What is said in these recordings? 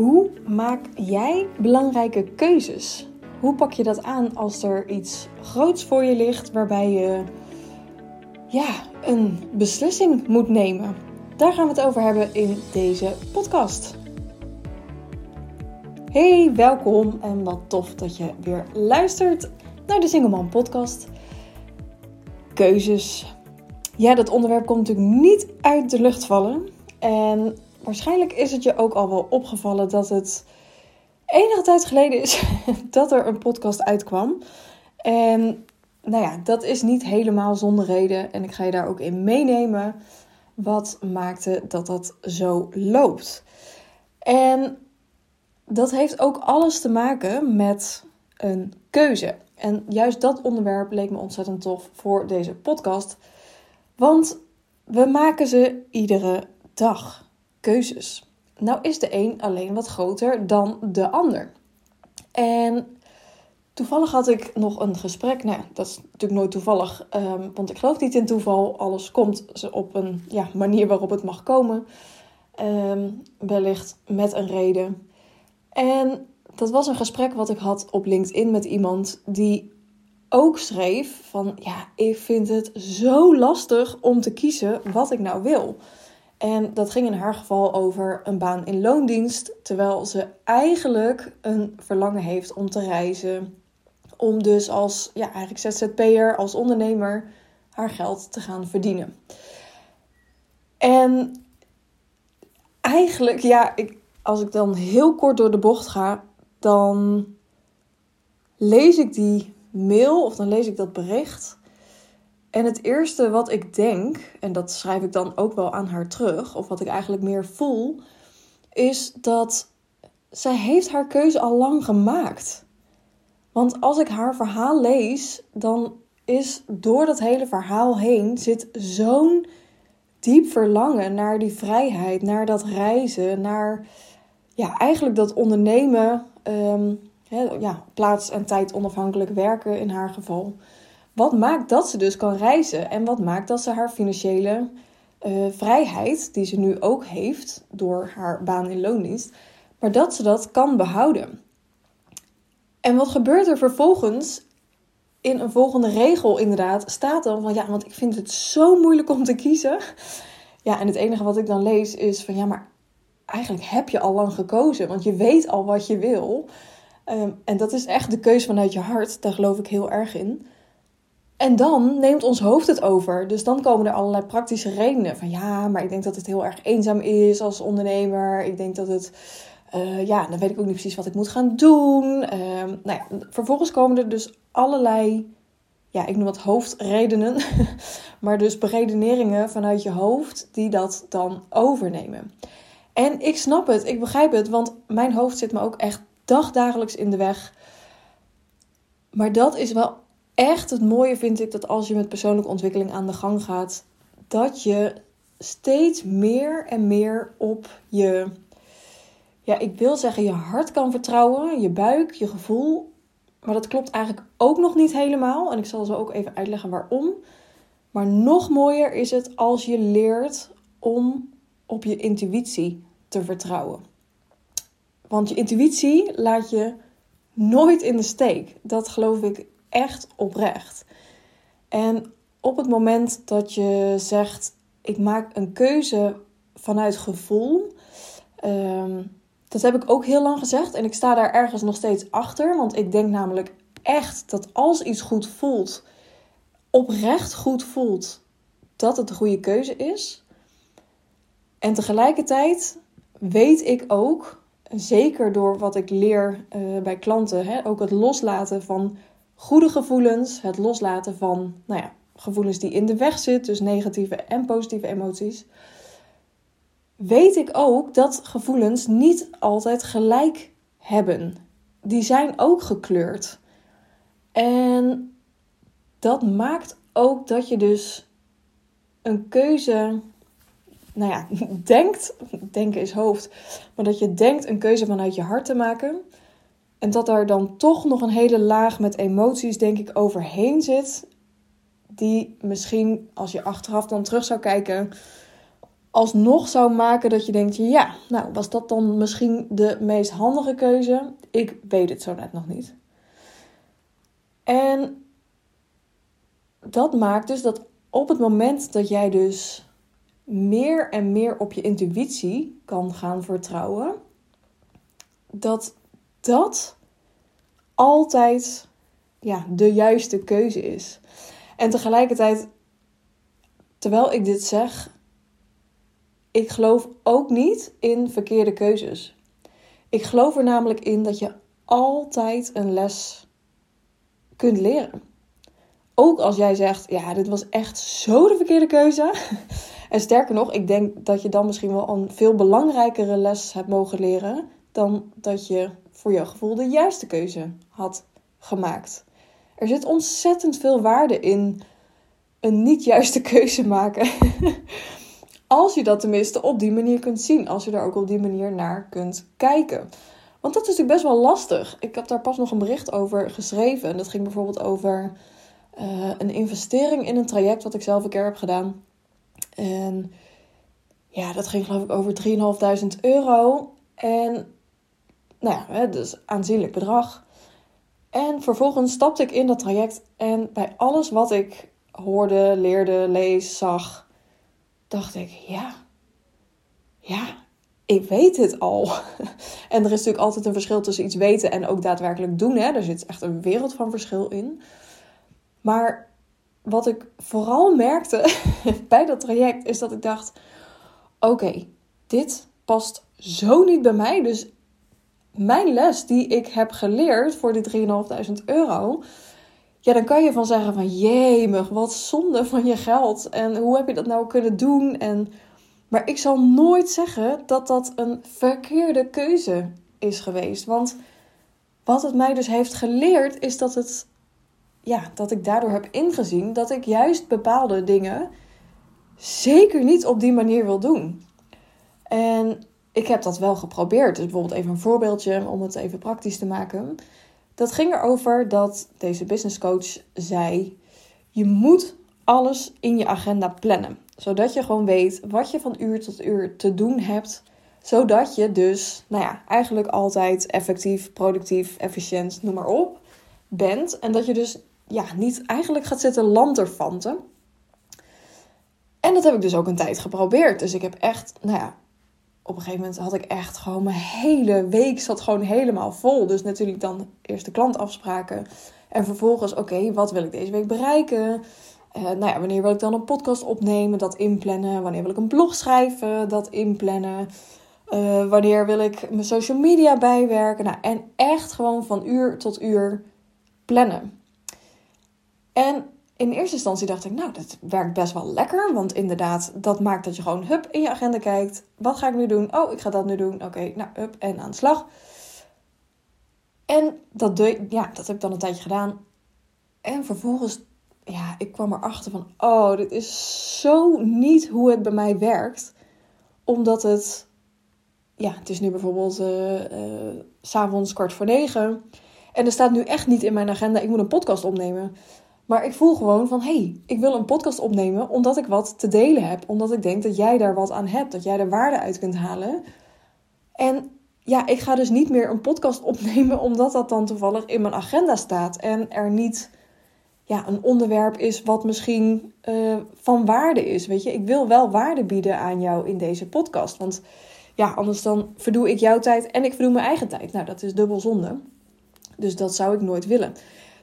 Hoe maak jij belangrijke keuzes? Hoe pak je dat aan als er iets groots voor je ligt waarbij je ja, een beslissing moet nemen? Daar gaan we het over hebben in deze podcast. Hey, welkom en wat tof dat je weer luistert naar de Single podcast. Keuzes. Ja, dat onderwerp komt natuurlijk niet uit de lucht vallen. En waarschijnlijk is het je ook al wel opgevallen dat het enige tijd geleden is dat er een podcast uitkwam. En nou ja, dat is niet helemaal zonder reden. En ik ga je daar ook in meenemen. Wat maakte dat dat zo loopt? En dat heeft ook alles te maken met een keuze. En juist dat onderwerp leek me ontzettend tof voor deze podcast. Want we maken ze iedere dag. Keuzes. Nou is de een alleen wat groter dan de ander. En toevallig had ik nog een gesprek. Nou, dat is natuurlijk nooit toevallig, um, want ik geloof niet in toeval. Alles komt op een ja, manier waarop het mag komen. Um, wellicht met een reden. En dat was een gesprek wat ik had op LinkedIn met iemand die ook schreef van ja, ik vind het zo lastig om te kiezen wat ik nou wil. En dat ging in haar geval over een baan in loondienst, terwijl ze eigenlijk een verlangen heeft om te reizen, om dus als ja, eigenlijk ZZP'er, als ondernemer haar geld te gaan verdienen. En eigenlijk, ja, ik, als ik dan heel kort door de bocht ga, dan lees ik die mail of dan lees ik dat bericht. En het eerste wat ik denk, en dat schrijf ik dan ook wel aan haar terug, of wat ik eigenlijk meer voel, is dat zij heeft haar keuze al lang gemaakt. Want als ik haar verhaal lees, dan is door dat hele verhaal heen zit zo'n diep verlangen naar die vrijheid, naar dat reizen, naar ja, eigenlijk dat ondernemen, um, ja, plaats- en tijd onafhankelijk werken in haar geval. Wat maakt dat ze dus kan reizen en wat maakt dat ze haar financiële uh, vrijheid, die ze nu ook heeft door haar baan in loondienst, maar dat ze dat kan behouden. En wat gebeurt er vervolgens? In een volgende regel inderdaad staat dan van ja, want ik vind het zo moeilijk om te kiezen. Ja, en het enige wat ik dan lees is van ja, maar eigenlijk heb je al lang gekozen, want je weet al wat je wil. Um, en dat is echt de keuze vanuit je hart, daar geloof ik heel erg in. En dan neemt ons hoofd het over. Dus dan komen er allerlei praktische redenen. Van ja, maar ik denk dat het heel erg eenzaam is als ondernemer. Ik denk dat het. Uh, ja, dan weet ik ook niet precies wat ik moet gaan doen. Uh, nou ja, vervolgens komen er dus allerlei. Ja, ik noem het hoofdredenen. maar dus beredeneringen vanuit je hoofd die dat dan overnemen. En ik snap het, ik begrijp het, want mijn hoofd zit me ook echt dagdagelijks in de weg. Maar dat is wel echt het mooie, vind ik, dat als je met persoonlijke ontwikkeling aan de gang gaat, dat je steeds meer en meer op je, ja, ik wil zeggen, je hart kan vertrouwen, je buik, je gevoel. Maar dat klopt eigenlijk ook nog niet helemaal. En ik zal zo ook even uitleggen waarom. Maar nog mooier is het als je leert om op je intuïtie te vertrouwen. Want je intuïtie laat je nooit in de steek. Dat geloof ik echt oprecht. En op het moment dat je zegt: Ik maak een keuze vanuit gevoel. Um, dat heb ik ook heel lang gezegd. En ik sta daar ergens nog steeds achter. Want ik denk namelijk echt dat als iets goed voelt, oprecht goed voelt, dat het de goede keuze is. En tegelijkertijd weet ik ook, zeker door wat ik leer uh, bij klanten, hè, ook het loslaten van goede gevoelens, het loslaten van nou ja, gevoelens die in de weg zitten, dus negatieve en positieve emoties, weet ik ook dat gevoelens niet altijd gelijk hebben. Die zijn ook gekleurd. En dat maakt ook dat je dus een keuze, nou ja, denkt, denken is hoofd, maar dat je denkt een keuze vanuit je hart te maken. En dat daar dan toch nog een hele laag met emoties, denk ik, overheen zit. Die misschien, als je achteraf dan terug zou kijken, alsnog zou maken dat je denkt: ja, nou was dat dan misschien de meest handige keuze? Ik weet het zo net nog niet. En dat maakt dus dat op het moment dat jij dus meer en meer op je intuïtie kan gaan vertrouwen, dat dat altijd ja, de juiste keuze is. En tegelijkertijd, terwijl ik dit zeg, ik geloof ook niet in verkeerde keuzes. Ik geloof er namelijk in dat je altijd een les kunt leren. Ook als jij zegt, ja, dit was echt zo de verkeerde keuze. En sterker nog, ik denk dat je dan misschien wel een veel belangrijkere les hebt mogen leren dan dat je voor je gevoel de juiste keuze had gemaakt. Er zit ontzettend veel waarde in een niet juiste keuze maken. als je dat tenminste op die manier kunt zien. Als je er ook op die manier naar kunt kijken. Want dat is natuurlijk best wel lastig. Ik heb daar pas nog een bericht over geschreven. En dat ging bijvoorbeeld over uh, een investering in een traject wat ik zelf een keer heb gedaan. En ja, dat ging geloof ik over 3.500 euro. En nou ja, dus aanzienlijk bedrag. En vervolgens stapte ik in dat traject en bij alles wat ik hoorde, leerde, lees, zag, dacht ik, ja, ja, ik weet het al. En er is natuurlijk altijd een verschil tussen iets weten en ook daadwerkelijk doen. Hè? Er zit echt een wereld van verschil in. Maar wat ik vooral merkte bij dat traject is dat ik dacht: oké, dit past zo niet bij mij. Dus mijn les die ik heb geleerd voor die 3.500 euro. Ja, dan kan je van zeggen van jemig, wat zonde van je geld. En hoe heb je dat nou kunnen doen? En, maar ik zal nooit zeggen dat dat een verkeerde keuze is geweest. Want wat het mij dus heeft geleerd is dat het ja, dat ik daardoor heb ingezien dat ik juist bepaalde dingen zeker niet op die manier wil doen. En ik heb dat wel geprobeerd. Dus bijvoorbeeld even een voorbeeldje om het even praktisch te maken. Dat ging erover dat deze business coach zei: je moet alles in je agenda plannen, zodat je gewoon weet wat je van uur tot uur te doen hebt, zodat je dus, nou ja, eigenlijk altijd effectief, productief, efficiënt, noem maar op, bent en dat je dus ja, niet eigenlijk gaat zitten lanterfanten. En dat heb ik dus ook een tijd geprobeerd. Dus ik heb echt, nou ja, op een gegeven moment had ik echt gewoon mijn hele week zat gewoon helemaal vol. Dus natuurlijk dan eerst de klantafspraken. En vervolgens, oké, wat wil ik deze week bereiken? Uh, nou ja, wanneer wil ik dan een podcast opnemen? Dat inplannen. Wanneer wil ik een blog schrijven? Dat inplannen. Uh, wanneer wil ik mijn social media bijwerken? Nou, en echt gewoon van uur tot uur plannen. En in eerste instantie dacht ik, nou, dat werkt best wel lekker. Want inderdaad, dat maakt dat je gewoon hup in je agenda kijkt. Wat ga ik nu doen? Oh, ik ga dat nu doen. Oké, nou, hup en aan de slag. En dat, doe, ja, dat heb ik dan een tijdje gedaan. En vervolgens, ja, ik kwam erachter van, oh, dit is zo niet hoe het bij mij werkt. Omdat het, ja, het is nu bijvoorbeeld uh, uh, s'avonds kwart voor negen. En er staat nu echt niet in mijn agenda, ik moet een podcast opnemen. Maar ik voel gewoon van, hé, hey, ik wil een podcast opnemen omdat ik wat te delen heb. Omdat ik denk dat jij daar wat aan hebt, dat jij er waarde uit kunt halen. En ja, ik ga dus niet meer een podcast opnemen omdat dat dan toevallig in mijn agenda staat. En er niet ja, een onderwerp is wat misschien uh, van waarde is. Weet je, ik wil wel waarde bieden aan jou in deze podcast. Want ja, anders dan verdoe ik jouw tijd en ik verdoe mijn eigen tijd. Nou, dat is dubbel zonde. Dus dat zou ik nooit willen.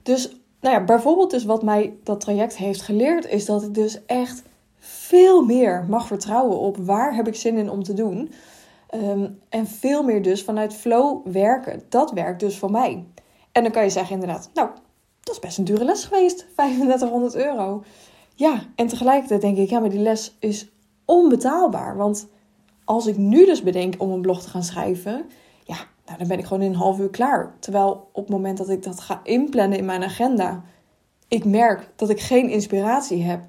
Dus nou ja, bijvoorbeeld dus wat mij dat traject heeft geleerd, is dat ik dus echt veel meer mag vertrouwen op waar heb ik zin in om te doen. Um, en veel meer dus vanuit flow werken. Dat werkt dus voor mij. En dan kan je zeggen inderdaad, nou, dat is best een dure les geweest. 3500 euro. Ja, en tegelijkertijd denk ik, ja, maar die les is onbetaalbaar. Want als ik nu dus bedenk om een blog te gaan schrijven, nou, dan ben ik gewoon in een half uur klaar. Terwijl op het moment dat ik dat ga inplannen in mijn agenda, ik merk dat ik geen inspiratie heb.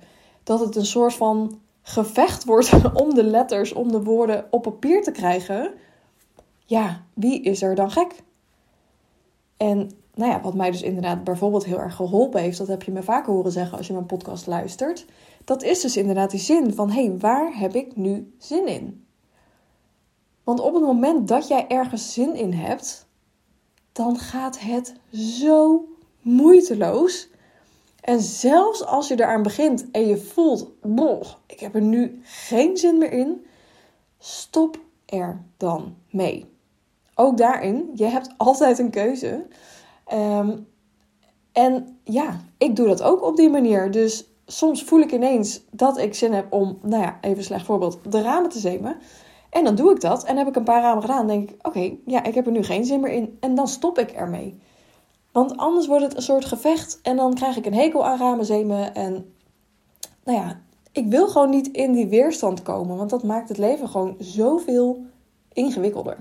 Dat het een soort van gevecht wordt om de letters, om de woorden op papier te krijgen. Ja, wie is er dan gek? En nou ja, wat mij dus inderdaad bijvoorbeeld heel erg geholpen heeft, dat heb je me vaker horen zeggen als je mijn podcast luistert. Dat is dus inderdaad die zin van: hé, hey, waar heb ik nu zin in? Want op het moment dat jij ergens zin in hebt, dan gaat het zo moeiteloos. En zelfs als je eraan begint en je voelt, boh, ik heb er nu geen zin meer in, stop er dan mee. Ook daarin, je hebt altijd een keuze. Um, en ja, ik doe dat ook op die manier. Dus soms voel ik ineens dat ik zin heb om, nou ja, even slecht voorbeeld, de ramen te zemen. En dan doe ik dat en heb ik een paar ramen gedaan. Dan denk ik, oké, ja, ik heb er nu geen zin meer in. En dan stop ik ermee. Want anders wordt het een soort gevecht en dan krijg ik een hekel aan ramen zemen. En nou ja, ik wil gewoon niet in die weerstand komen, want dat maakt het leven gewoon zoveel ingewikkelder.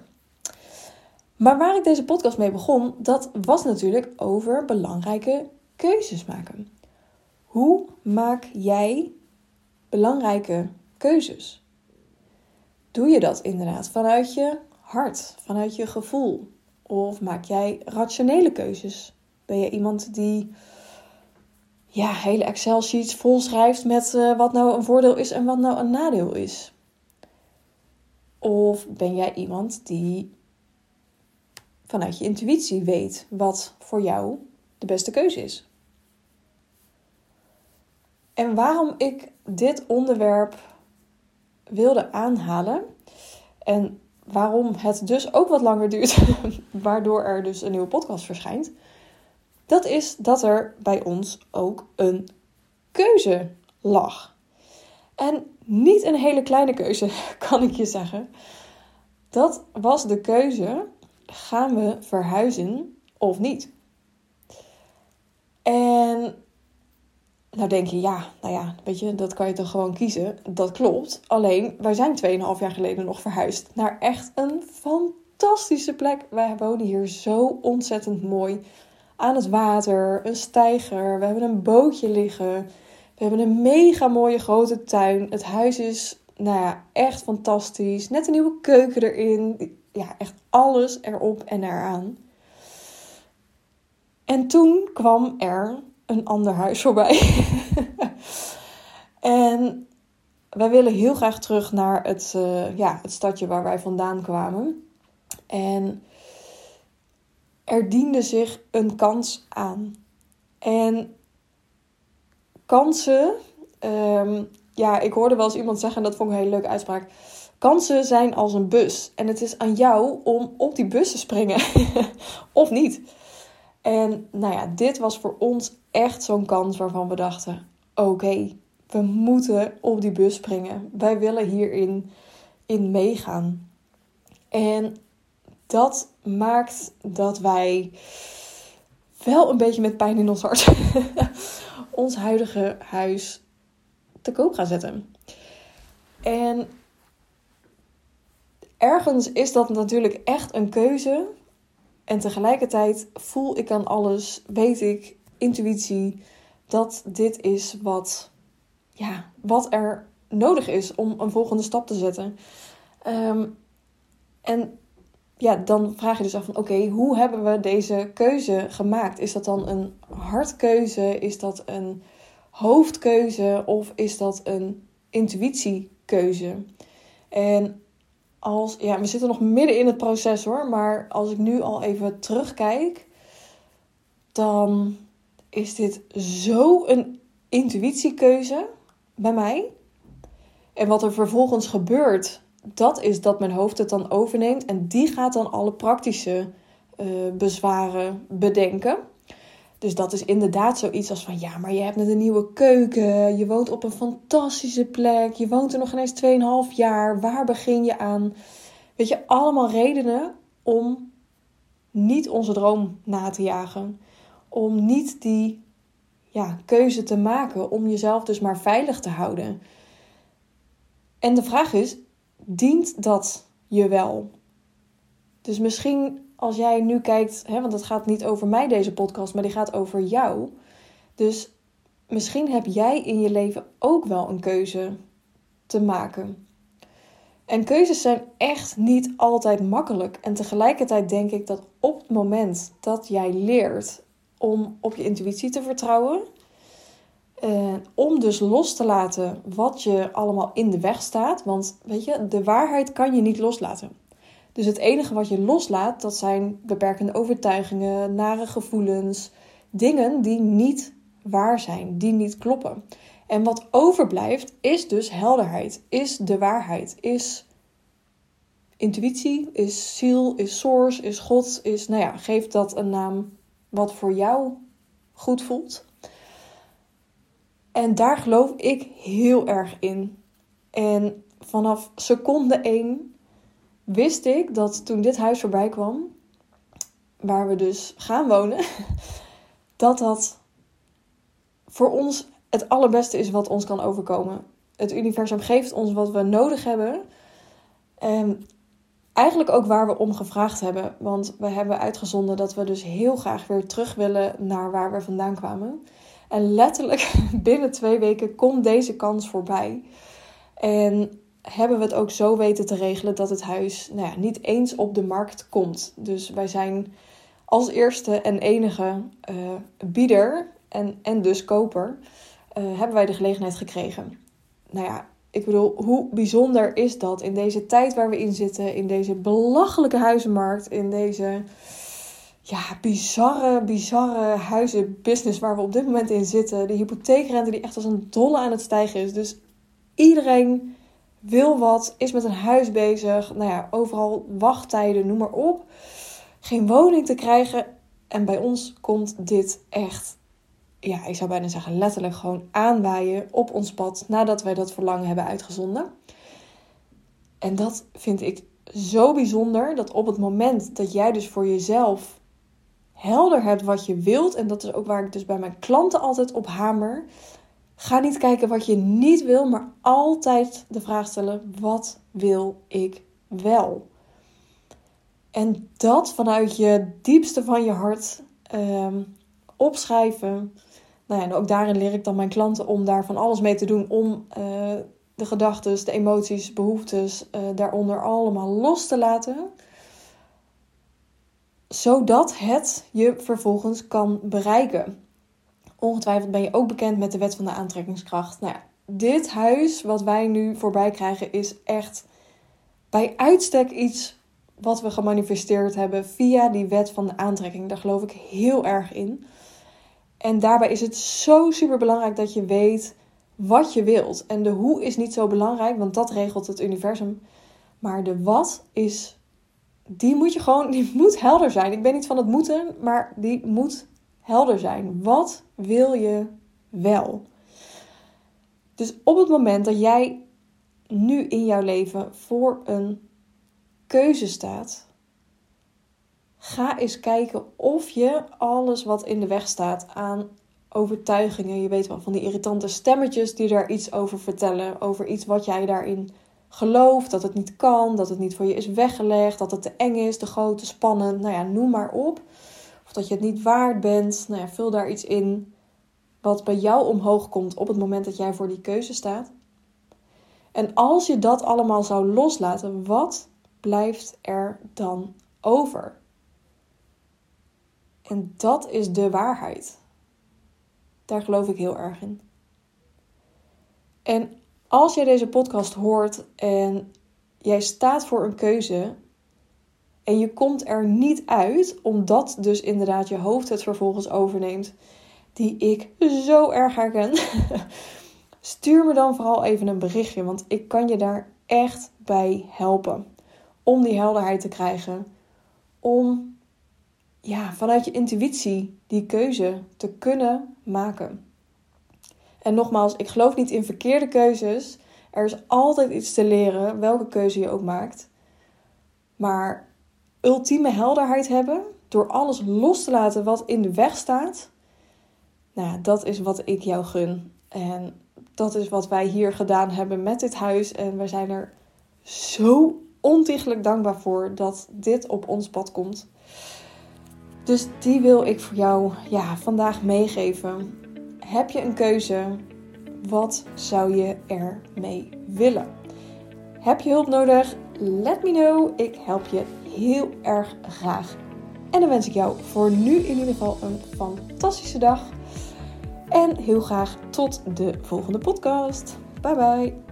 Maar waar ik deze podcast mee begon, dat was natuurlijk over belangrijke keuzes maken. Hoe maak jij belangrijke keuzes? Doe je dat inderdaad vanuit je hart, vanuit je gevoel? Of maak jij rationele keuzes? Ben je iemand die ja, hele Excel-sheets vol schrijft met uh, wat nou een voordeel is en wat nou een nadeel is? Of ben jij iemand die vanuit je intuïtie weet wat voor jou de beste keuze is? En waarom ik dit onderwerp wilde aanhalen en waarom het dus ook wat langer duurt, waardoor er dus een nieuwe podcast verschijnt, dat is dat er bij ons ook een keuze lag. En niet een hele kleine keuze, kan ik je zeggen. Dat was de keuze: gaan we verhuizen of niet? En nou denk je, ja, nou ja, weet je, dat kan je toch gewoon kiezen. Dat klopt. Alleen, wij zijn 2,5 jaar geleden nog verhuisd naar echt een fantastische plek. Wij wonen hier zo ontzettend mooi. Aan het water, een steiger, we hebben een bootje liggen. We hebben een mega mooie grote tuin. Het huis is, nou ja, echt fantastisch. Net een nieuwe keuken erin. Ja, echt alles erop en eraan. En toen kwam er een ander huis voorbij. en wij willen heel graag terug naar het, uh, ja, het stadje waar wij vandaan kwamen. En er diende zich een kans aan. En kansen, ehm, ja, ik hoorde wel eens iemand zeggen, en dat vond ik een hele leuke uitspraak. Kansen zijn als een bus. En het is aan jou om op die bus te springen. of niet. En nou ja, dit was voor ons echt zo'n kans waarvan we dachten: oké, we moeten op die bus springen. Wij willen hierin in meegaan. En dat maakt dat wij wel een beetje met pijn in ons hart ons huidige huis te koop gaan zetten. En ergens is dat natuurlijk echt een keuze en tegelijkertijd voel ik aan alles, weet ik, intuïtie, dat dit is wat, ja, wat er nodig is om een volgende stap te zetten. Ehm, en ja, dan vraag je dus af van oké, hoe hebben we deze keuze gemaakt? Is dat dan een hartkeuze? Is dat een hoofdkeuze? Of is dat een intuïtiekeuze? En als, ja, we zitten nog midden in het proces hoor, maar als ik nu al even terugkijk, dan is dit zo een intuïtiekeuze bij mij. En wat er vervolgens gebeurt, dat is dat mijn hoofd het dan overneemt en die gaat dan alle praktische uh, bezwaren bedenken. Dus dat is inderdaad zoiets als van ja, maar je hebt net een nieuwe keuken, je woont op een fantastische plek, je woont er nog ineens 2,5 jaar, waar begin je aan? Weet je, allemaal redenen om niet onze droom na te jagen. Om niet die ja, keuze te maken, om jezelf dus maar veilig te houden. En de vraag is, dient dat je wel? Dus misschien als jij nu kijkt, hè, want het gaat niet over mij deze podcast, maar die gaat over jou. Dus misschien heb jij in je leven ook wel een keuze te maken. En keuzes zijn echt niet altijd makkelijk. En tegelijkertijd denk ik dat op het moment dat jij leert om op je intuïtie te vertrouwen, uh, om dus los te laten wat je allemaal in de weg staat. Want weet je, de waarheid kan je niet loslaten. Dus het enige wat je loslaat, dat zijn beperkende overtuigingen, nare gevoelens, dingen die niet waar zijn, die niet kloppen. En wat overblijft is dus helderheid, is de waarheid, is intuïtie, is ziel, is source, is God, is, nou ja, geef dat een naam wat voor jou goed voelt. En daar geloof ik heel erg in. En vanaf seconde 1 wist ik dat toen dit huis voorbij kwam, waar we dus gaan wonen, dat dat voor ons het allerbeste is wat ons kan overkomen. Het universum geeft ons wat we nodig hebben. En eigenlijk ook waar we om gevraagd hebben. Want we hebben uitgezonden dat we dus heel graag weer terug willen naar waar we vandaan kwamen. En letterlijk binnen twee weken komt deze kans voorbij. En hebben we het ook zo weten te regelen dat het huis nou ja, niet eens op de markt komt. Dus wij zijn als eerste en enige uh, bieder en, en dus koper, uh, hebben wij de gelegenheid gekregen. Nou ja, ik bedoel, hoe bijzonder is dat in deze tijd waar we in zitten, in deze belachelijke huizenmarkt, in deze ja, bizarre, bizarre huizenbusiness waar we op dit moment in zitten. De hypotheekrente die echt als een dolle aan het stijgen is. Dus iedereen wil wat, is met een huis bezig. Nou ja, overal wachttijden, noem maar op. Geen woning te krijgen. En bij ons komt dit echt, ja, ik zou bijna zeggen letterlijk gewoon aanwaaien op ons pad nadat wij dat verlangen hebben uitgezonden. En dat vind ik zo bijzonder dat op het moment dat jij dus voor jezelf helder hebt wat je wilt, en dat is ook waar ik dus bij mijn klanten altijd op hamer. Ga niet kijken wat je niet wil, maar altijd de vraag stellen: wat wil ik wel? En dat vanuit je diepste van je hart ehm, opschrijven. Nou ja, en ook daarin leer ik dan mijn klanten om daar van alles mee te doen om uh, de gedachten, de emoties, behoeftes uh, daaronder allemaal los te laten zodat het je vervolgens kan bereiken. Ongetwijfeld ben je ook bekend met de wet van de aantrekkingskracht. Nou ja, dit huis wat wij nu voorbij krijgen is echt bij uitstek iets wat we gemanifesteerd hebben via die wet van de aantrekking. Daar geloof ik heel erg in. En daarbij is het zo super belangrijk dat je weet wat je wilt. En de hoe is niet zo belangrijk, want dat regelt het universum. Maar de wat is die moet je gewoon, die moet helder zijn. Ik ben niet van het moeten, maar die moet helder zijn. Wat wil je wel? Dus op het moment dat jij nu in jouw leven voor een keuze staat, ga eens kijken of je alles wat in de weg staat aan overtuigingen, je weet wel van die irritante stemmetjes die daar iets over vertellen, over iets wat jij daarin gelooft, dat het niet kan, dat het niet voor je is weggelegd, dat het te eng is, te groot, te spannend, nou ja, noem maar op. Of dat je het niet waard bent, nou ja, vul daar iets in wat bij jou omhoog komt op het moment dat jij voor die keuze staat. En als je dat allemaal zou loslaten, wat blijft er dan over? En dat is de waarheid. Daar geloof ik heel erg in. En als jij deze podcast hoort en jij staat voor een keuze en je komt er niet uit, omdat dus inderdaad je hoofd het vervolgens overneemt, die ik zo erg herken, stuur me dan vooral even een berichtje, want ik kan je daar echt bij helpen. Om die helderheid te krijgen, om ja, vanuit je intuïtie die keuze te kunnen maken. En nogmaals, ik geloof niet in verkeerde keuzes. Er is altijd iets te leren, welke keuze je ook maakt. Maar ultieme helderheid hebben, door alles los te laten wat in de weg staat, nou, dat is wat ik jou gun. En dat is wat wij hier gedaan hebben met dit huis. En we zijn er zo ontiegelijk dankbaar voor dat dit op ons pad komt. Dus die wil ik voor jou ja, vandaag meegeven. Heb je een keuze? Wat zou je ermee willen? Heb je hulp nodig? Let me know. Ik help je heel erg graag. En dan wens ik jou voor nu in ieder geval een fantastische dag. En heel graag tot de volgende podcast. Bye bye.